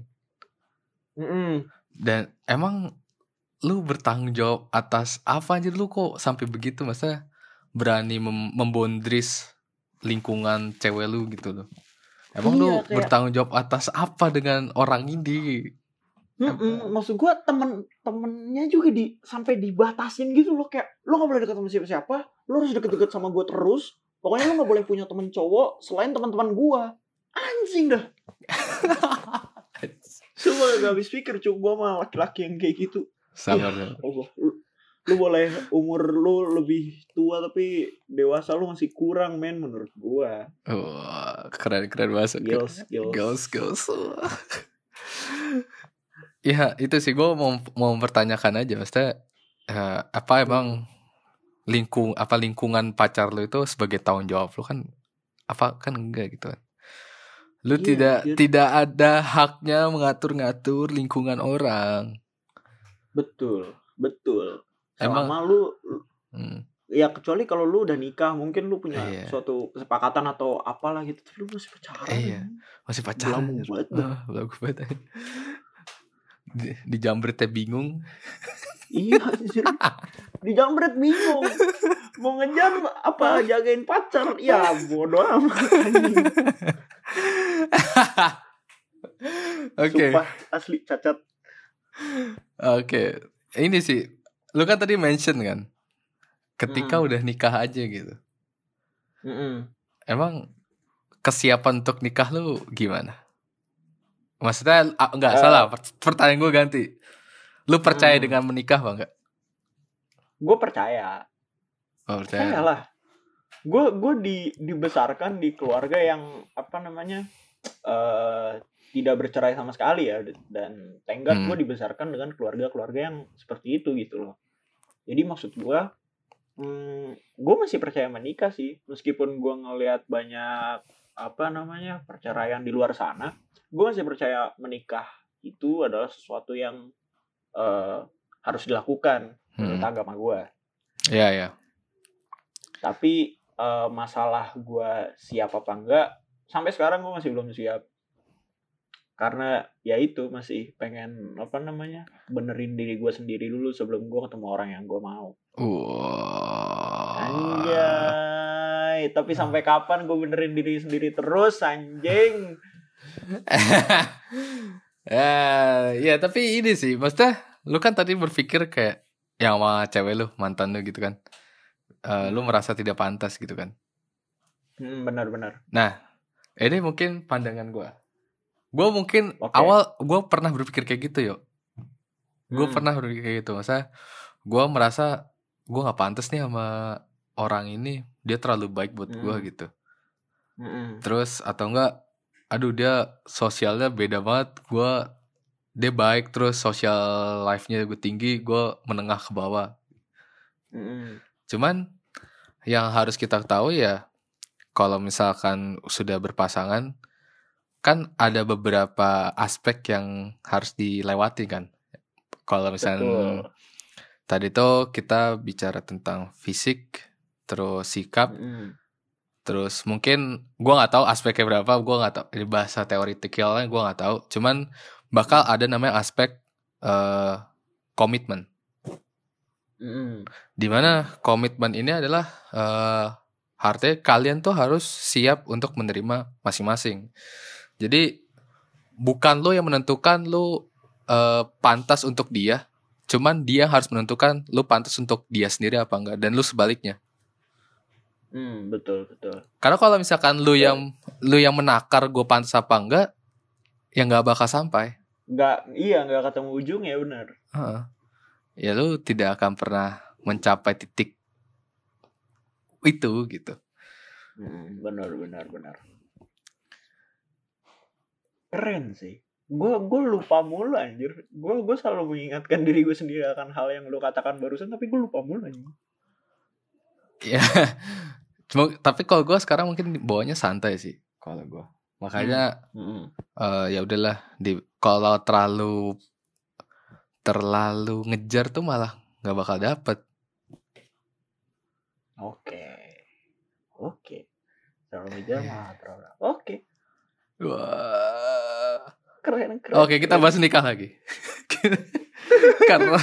Mm-mm. Dan emang lu bertanggung jawab atas apa anjir lu kok sampai begitu masa berani mem membondris lingkungan cewek lu gitu loh. Emang Iya, lu kayak- bertanggung jawab atas apa dengan orang ini? Mm-mm, maksud gue temen temennya juga di sampai dibatasin gitu loh kayak lo gak boleh deket sama siapa-siapa lo harus deket-deket sama gue terus pokoknya lo gak boleh punya temen cowok selain teman-teman gue anjing dah semua gak habis pikir cuy gue laki-laki yang kayak gitu Sabar. Allah lu, boleh umur lu lebih tua tapi dewasa lu masih kurang men menurut gue Wah, keren keren banget. skills skills Girls, girls. ya itu sih gue mau mau mempertanyakan aja, maksudnya eh, apa emang lingkung apa lingkungan pacar lu itu sebagai tanggung jawab lu kan apa kan enggak gitu kan? Lu Iya, tidak tidak ada haknya mengatur-ngatur lingkungan orang. betul betul Emang- selama lu Hmm. ya kecuali kalau lu udah nikah mungkin lu punya Iya. suatu kesepakatan atau apalah gitu tapi lu masih pacaran Iya. Masih pacaran. Belagu banget belagu banget. Di, di jambretnya bingung. iya anjir. di jambret bingung mau ngejar apa jagain pacar ya bodoh amat. Oke. sumpah asli cacat Oke, ini sih, lu kan tadi mention kan, ketika Mm. udah nikah aja gitu. Mm-mm. Emang kesiapan untuk nikah lu gimana? Maksudnya ah, enggak Eh. salah, per- pertanyaan gue ganti. Lu percaya Hmm. dengan menikah apa enggak? gue percaya Oh, percaya lah gue gue di dibesarkan di keluarga yang apa namanya eh tidak bercerai sama sekali ya dan tenggat Hmm. gue dibesarkan dengan keluarga-keluarga yang seperti itu gitu loh jadi maksud gue hmm, gue masih percaya menikah sih meskipun gue ngelihat banyak apa namanya perceraian di luar sana gue masih percaya menikah itu adalah sesuatu yang eh, harus dilakukan menurut Hmm. agama gue Iya, ya. tapi eh, masalah gue siap apa enggak sampai sekarang gue masih belum siap karena ya itu masih pengen apa namanya benerin diri gue sendiri dulu sebelum gue ketemu orang yang gue mau Wah. anjay tapi sampai kapan gue benerin diri sendiri terus anjing ya, ya tapi ini sih, maksudnya lu kan tadi berpikir kayak yang sama cewek lu, mantan lu gitu kan. Eh, lu merasa tidak pantas gitu kan. hmm, benar-benar Ini mungkin pandangan gua. Gua mungkin Oke. awal gua pernah berpikir kayak gitu yo. Gue Hmm. pernah berpikir kayak gitu. Masa gua merasa gua nggak pantas nih sama orang ini. Dia terlalu baik buat Hmm. gitu. Mm-mm. Terus atau enggak aduh dia sosialnya beda banget. Gua dia baik terus social life-nya gue tinggi, gua menengah ke bawah. Mm-mm. Cuman yang harus kita tahu ya kalau misalkan sudah berpasangan kan ada beberapa aspek yang harus dilewati kan. Kalau misalnya Betul. tadi tuh kita bicara tentang fisik, terus sikap, Mm-mm. terus mungkin gua nggak tahu aspeknya berapa, gua nggak tahu ini bahasa teoretikalnya gua nggak tahu. Cuman bakal ada namanya aspek eh, komitmen. Mm-mm. Di mana komitmen ini adalah eh artinya kalian tuh harus siap untuk menerima masing-masing. Jadi bukan lo yang menentukan lo eh, pantas untuk dia, cuman dia harus menentukan lo pantas untuk dia sendiri apa enggak dan lo sebaliknya. Mm, betul betul Karena kalau misalkan lo Ya. yang lo yang menakar gue pantas apa enggak, ya nggak bakal sampai. nggak iya nggak ketemu ujung ya benar Heeh. Ya lo tidak akan pernah mencapai titik itu gitu. Hmm, benar benar benar. Keren sih. Gue gue lupa mulu anjir. Gue gue selalu mengingatkan diri gue sendiri akan hal yang lu katakan barusan tapi gue lupa mulu anjir. Ya, cuma tapi kalau gue sekarang mungkin bawanya santai sih kalau gue. Makanya Mm-mm. eh, ya udahlah di kalau terlalu terlalu ngejar tuh malah nggak bakal dapet. Oke. Oke. Terlalu ngejar mah terlalu. Oke. Wah. Keren keren. Oke kita bahas nikah lagi. karena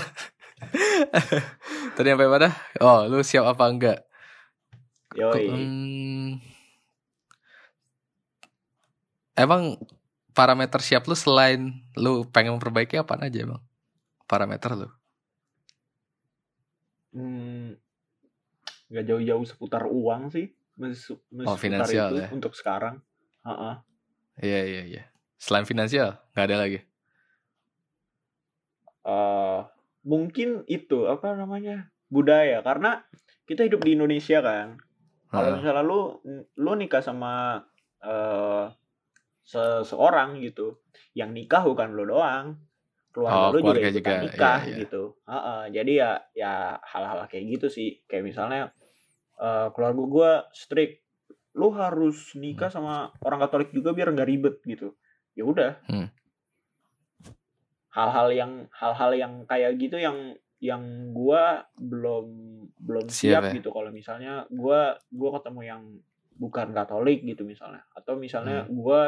Tadi sampai mana? Oh, lu siap apa enggak? Yoi. Hmm, emang parameter siap lu selain lu pengen memperbaiki apa aja emang? Parameter lu. Hmm, nggak jauh-jauh seputar uang sih. Masih, masih Oh, seputar finansial itu ya. untuk sekarang. Heeh. Iya iya iya. Selain finansial nggak ada lagi. eh mungkin itu apa namanya budaya. Karena kita hidup di Indonesia kan. Kalau misalnya lu lu nikah sama eh seseorang gitu yang nikah bukan lu doang. Keluarga Oh, lu juga keluarga ikutan juga, nikah iya, iya. gitu. Heeh, jadi ya ya hal-hal kayak gitu sih. Kayak misalnya eh keluarga gua strict. Lu harus nikah sama orang Katolik juga biar nggak ribet gitu ya udah Hmm. hal-hal yang hal-hal yang kayak gitu yang yang gua belum belum Siap siap, ya? gitu kalau misalnya gua gua ketemu yang bukan Katolik gitu misalnya atau misalnya Hmm. gua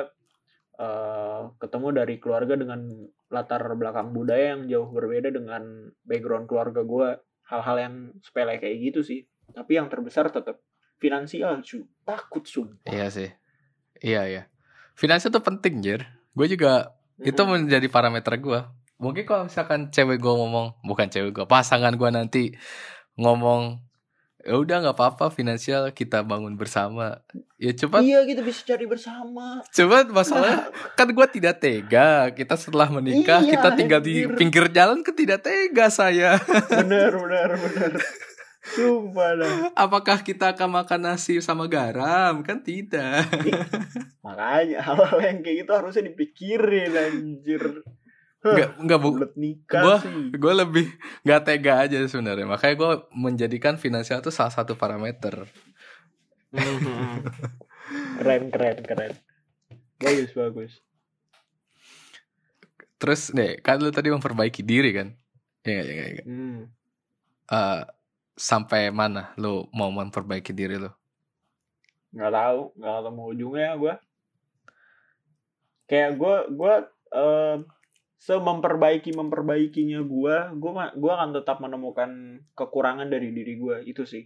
eh, ketemu dari keluarga dengan latar belakang budaya yang jauh berbeda dengan background keluarga gua hal-hal yang sepele kayak gitu sih tapi yang terbesar tetap finansial cu takut sumpah Iya sih. Iya iya. Finansial tuh penting, Jir. Gue juga itu menjadi parameter gue. Mungkin kalau misalkan cewek gue ngomong, bukan cewek gue, pasangan gue nanti ngomong, ya udah nggak apa-apa finansial kita bangun bersama. Ya coba, iya gitu bisa cari bersama coba masalahnya kan gue tidak tega. Kita setelah menikah, Iya, kita tinggal di anjir. pinggir jalan kan tidak tega saya. bener bener bener sumpah dah. Apakah kita akan makan nasi sama garam? Kan tidak. makanya hal-hal yang kayak gitu harusnya dipikirin anjir. Nggak, nggak bu, Gua- sih. gue lebih nggak tega aja sebenarnya. Makanya gue menjadikan finansial itu salah satu parameter. Keren keren keren. Bagus bagus. Terus nih kan lu tadi memperbaiki diri kan? Ya nggak, ya nggak, ya nggak. hmm. Eh, sampai mana lu mau memperbaiki diri lu? Nggak tahu nggak ketemu ujungnya gue kayak gue gue eh, sememperbaiki memperbaikinya gue gue gue akan tetap menemukan kekurangan dari diri gue itu sih.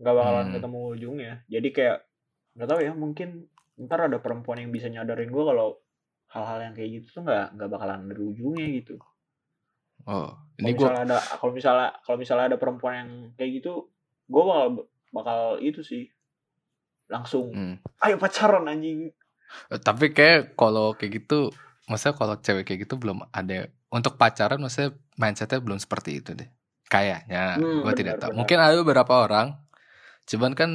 Nggak bakalan Hmm. ketemu ujungnya. Jadi kayak nggak tahu ya mungkin ntar ada perempuan yang bisa nyadarin gue kalau hal-hal yang kayak gitu tuh nggak nggak bakalan ada ujungnya gitu oh ini gue misalnya ada kalau misalnya kalau misalnya ada perempuan yang kayak gitu gue bakal bakal itu sih. Langsung Hmm. ayo pacaran anjing. Eh, tapi kayak kalau kayak gitu maksudnya kalau cewek kayak gitu belum ada untuk pacaran maksudnya mindsetnya belum seperti itu deh. Kayaknya Hmm, gue tidak tahu. benar. mungkin ada beberapa orang cuman kan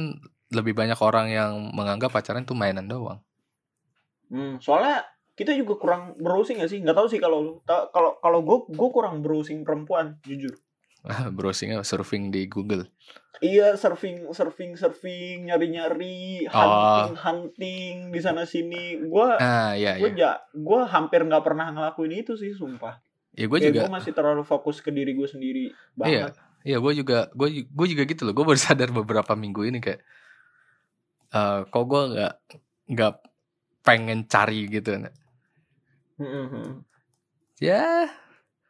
lebih banyak orang yang menganggap pacaran itu mainan doang. Hmm, soalnya kita juga kurang browsing gak sih? Nggak tahu sih kalau kalau kalau gue gue kurang browsing perempuan, jujur. browsingnya surfing di Google Iya, surfing surfing surfing, nyari-nyari, Oh. hunting hunting di sana sini. Gue ah ya gue ya ja, gue hampir nggak pernah ngelakuin itu sih, sumpah. ya gue Kayak juga gue masih terlalu fokus ke diri gue sendiri iya banget. iya gue juga gue gue juga gitu loh gue baru sadar beberapa minggu ini kayak eh kok gue nggak nggak pengen cari gitu Hmm, ya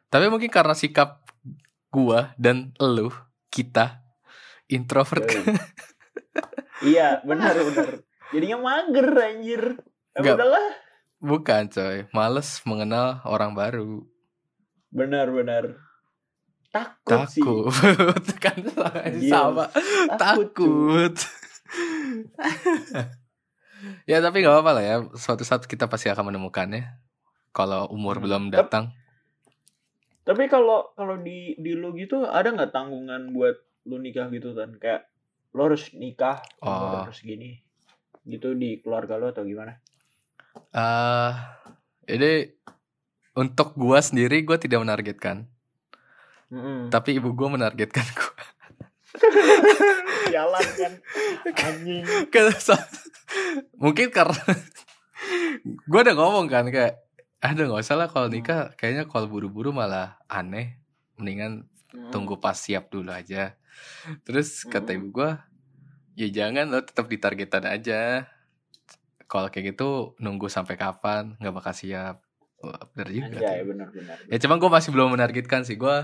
tapi mungkin karena sikap gua dan elu kita introvert iya, benar benar. Jadinya mager anjir. Ya Nggak. udahlah. bukan coy males mengenal orang baru Benar benar. Takut, sih. takut kan Iya, sama Takut. takut ya tapi nggak apa-apa lah ya suatu saat kita pasti akan menemukannya kalau umur Hmm. belum datang Tapi kalau kalau di di lu gitu ada nggak tanggungan buat lu nikah gitu kan? Kayak lu harus nikah Oh. harus gini. Gitu di keluarga lu atau gimana? eh ini untuk gua sendiri gua tidak menargetkan Mm-mm. tapi ibu gua menargetkan gua Jalan kan anjing. Mungkin karena gue udah ngomong kan kayak aduh nggak usah lah kalau nikah kayaknya kalau buru-buru malah aneh. Mendingan Mm. tunggu pas siap dulu aja. Terus kata Mm. ibu gue ya jangan lo tetap ditargetan aja. Kalau kayak gitu nunggu sampai kapan? Nggak bakal siap. Bener juga Anjay benar benar. ya cuman gue masih belum menargetkan sih. Gue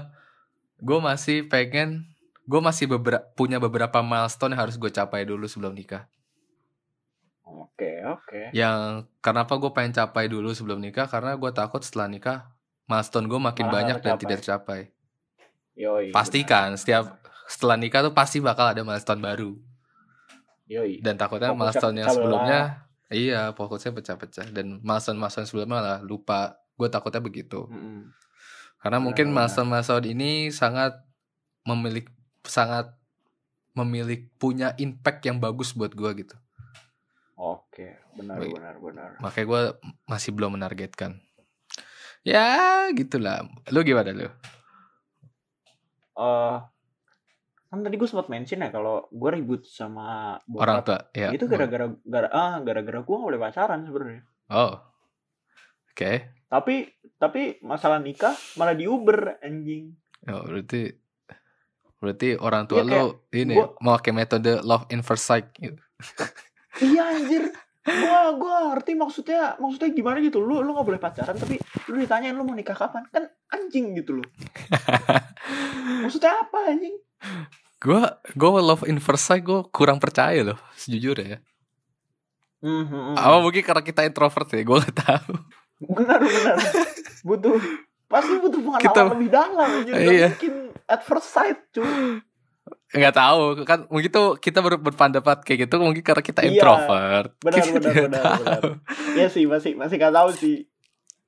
gue masih pengen gue masih beberapa punya beberapa milestone yang harus gue capai dulu sebelum nikah Oke, oke. yang kenapa gue pengen capai dulu sebelum nikah karena gue takut setelah nikah milestone gue makin Malah banyak dan tidak tercapai Yoi. pasti benar. kan setiap setelah nikah tuh pasti bakal ada milestone baru Yoi. dan takutnya Fokusnya milestone yang sebelumnya iya fokusnya pecah-pecah dan milestone milestone sebelumnya malah lupa gue takutnya begitu Mm-mm. karena mungkin Benar-benar. milestone milestone ini sangat memiliki sangat memiliki punya impact yang bagus buat gue gitu Oke, benar Baik. benar benar. makanya gue masih belum menargetkan ya gitulah lu gimana lu Eh kan tadi gue sempat mention ya kalau gue ribut sama bokap. orang tua ya itu gara-gara gara ah gara-gara gue gak boleh pacaran sebenarnya. oh oke Tapi tapi masalah nikah malah di Uber anjing. oh, berarti berarti orang tua Iya, lu ini gua- mau pakai metode love in first sight gitu. Iya anjir. Gua gua ngerti maksudnya maksudnya gimana gitu. Lu lu gak boleh pacaran tapi lu ditanyain lu mau nikah kapan? Kan anjing gitu loh. Maksudnya apa anjing? gue gue love in first sight gue kurang percaya loh sejujurnya ya Hmm, hmm, apa mungkin karena kita introvert ya gue gak tahu Benar benar. butuh pasti butuh pengalaman Kita- lebih dalam. Gak Iya. mungkin at first sight cuy. Nggak tahu. Kan mungkin tuh kita ber berpendapat kayak gitu mungkin karena kita Iya, introvert. Benar, Kita benar, nggak benar, benar. Iya sih masih masih gak tahu sih.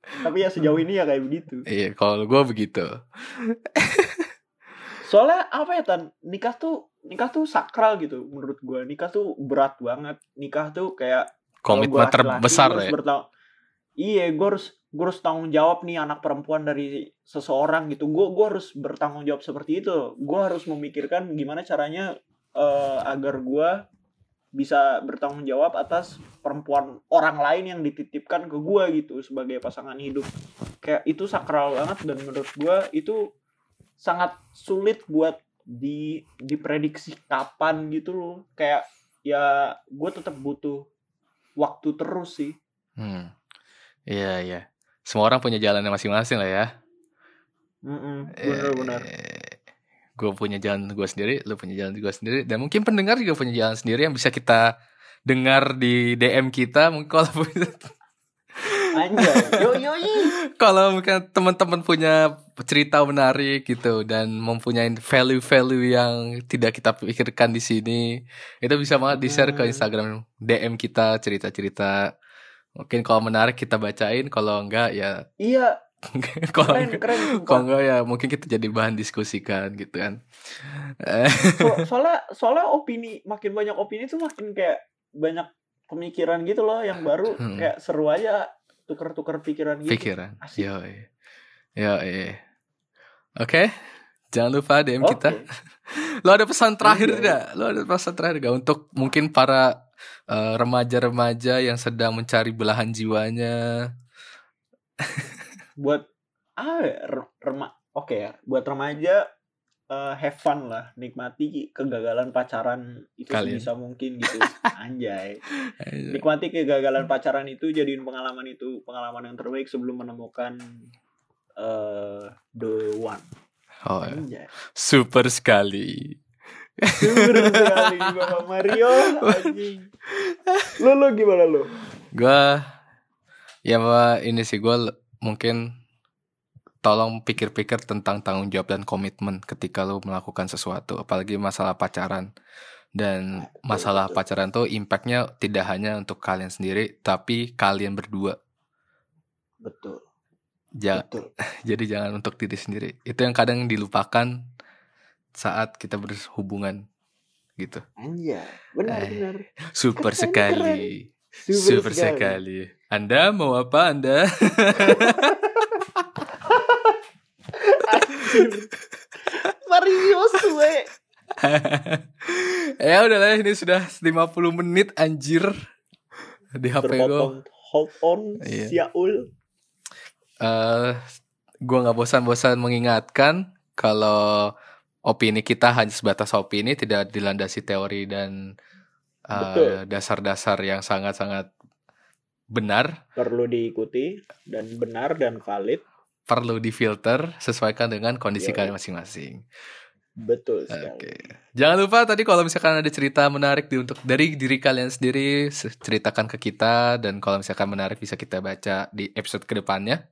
Tapi ya sejauh ini ya kayak begitu. iya kalau gue begitu. Soalnya apa ya tan? Nikah tuh nikah tuh sakral gitu menurut gua. Nikah tuh berat banget. Nikah tuh kayak komitmen terbesar ya. bertang- iya gue harus gue harus tanggung jawab nih anak perempuan dari seseorang gitu. Gue gua harus bertanggung jawab seperti itu. Gue harus memikirkan gimana caranya eh, agar gua bisa bertanggung jawab atas perempuan orang lain yang dititipkan ke gua gitu sebagai pasangan hidup. Kayak itu sakral banget dan menurut gua itu sangat sulit buat di diprediksi kapan gitu loh. Kayak ya gue tetap butuh waktu terus sih. Hmm. iya iya semua orang punya jalannya masing-masing lah ya. Mm-mm, bener-bener gue punya jalan gue sendiri lu punya jalan gue sendiri. Dan mungkin pendengar juga punya jalan sendiri yang bisa kita dengar di DM kita. Mungkin kalau anjay. Yo yo kalau mungkin teman-teman punya cerita menarik gitu dan mempunyai value-value yang tidak kita pikirkan di sini itu bisa banget di share ke. Instagram DM kita cerita-cerita mungkin kalau menarik kita bacain kalau enggak ya iya. Kalau keren enggak, keren kalau enggak ya mungkin kita jadi bahan diskusikan gitu kan. So- soalnya soalnya opini makin banyak opini tuh makin kayak banyak pemikiran gitu loh yang baru Hmm. kayak seru aja tuker-tuker pikiran gitu. Pikiran. Asik. yo yo oke jangan lupa DM Oke. kita. Lo ada pesan terakhir Iya. tidak lo ada pesan terakhir gak untuk mungkin para eh, remaja-remaja yang sedang mencari belahan jiwanya? Buat ah re- rema oke ya. Buat remaja eh, have fun lah. Nikmati kegagalan pacaran itu Kalian. sebisa mungkin gitu. Anjay. Nikmati kegagalan pacaran itu jadiin pengalaman itu pengalaman yang terbaik sebelum menemukan eh the one oh, anjay super sekali. Super sekali Bapak Mario. Anjing. Lu lu gimana lu? Gua ya ini sih gue mungkin tolong pikir-pikir tentang tanggung jawab dan komitmen ketika lo melakukan sesuatu, apalagi masalah pacaran. Dan masalah pacaran tuh impactnya tidak hanya untuk kalian sendiri, tapi kalian berdua. betul Ja- betul jadi jangan untuk diri sendiri. Itu yang kadang dilupakan saat kita berhubungan gitu. anjay benar Eh, benar Super Keren, sekali. Super, Super, sekali. sekali. Anda mau apa Anda? Anjir. Mario suwe ya udahlah ini sudah 50 menit anjir di HP gue. hold on Iya. Siaul Eh, gue nggak bosan-bosan mengingatkan kalau opini kita hanya sebatas opini, tidak dilandasi teori dan eh, dasar-dasar yang sangat-sangat benar. perlu diikuti dan benar dan valid perlu difilter sesuaikan dengan kondisi kalian masing-masing. Betul Oke. sekali. Jangan lupa tadi kalau misalkan ada cerita menarik di untuk dari diri kalian sendiri se- ceritakan ke kita dan kalau misalkan menarik bisa kita baca di episode ke depannya.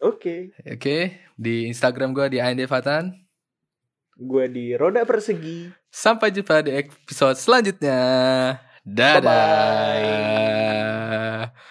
Oke, Oke, di Instagram gue di AND Fatan. gue di roda persegi. Sampai jumpa di episode selanjutnya. Dadah. Bye-bye.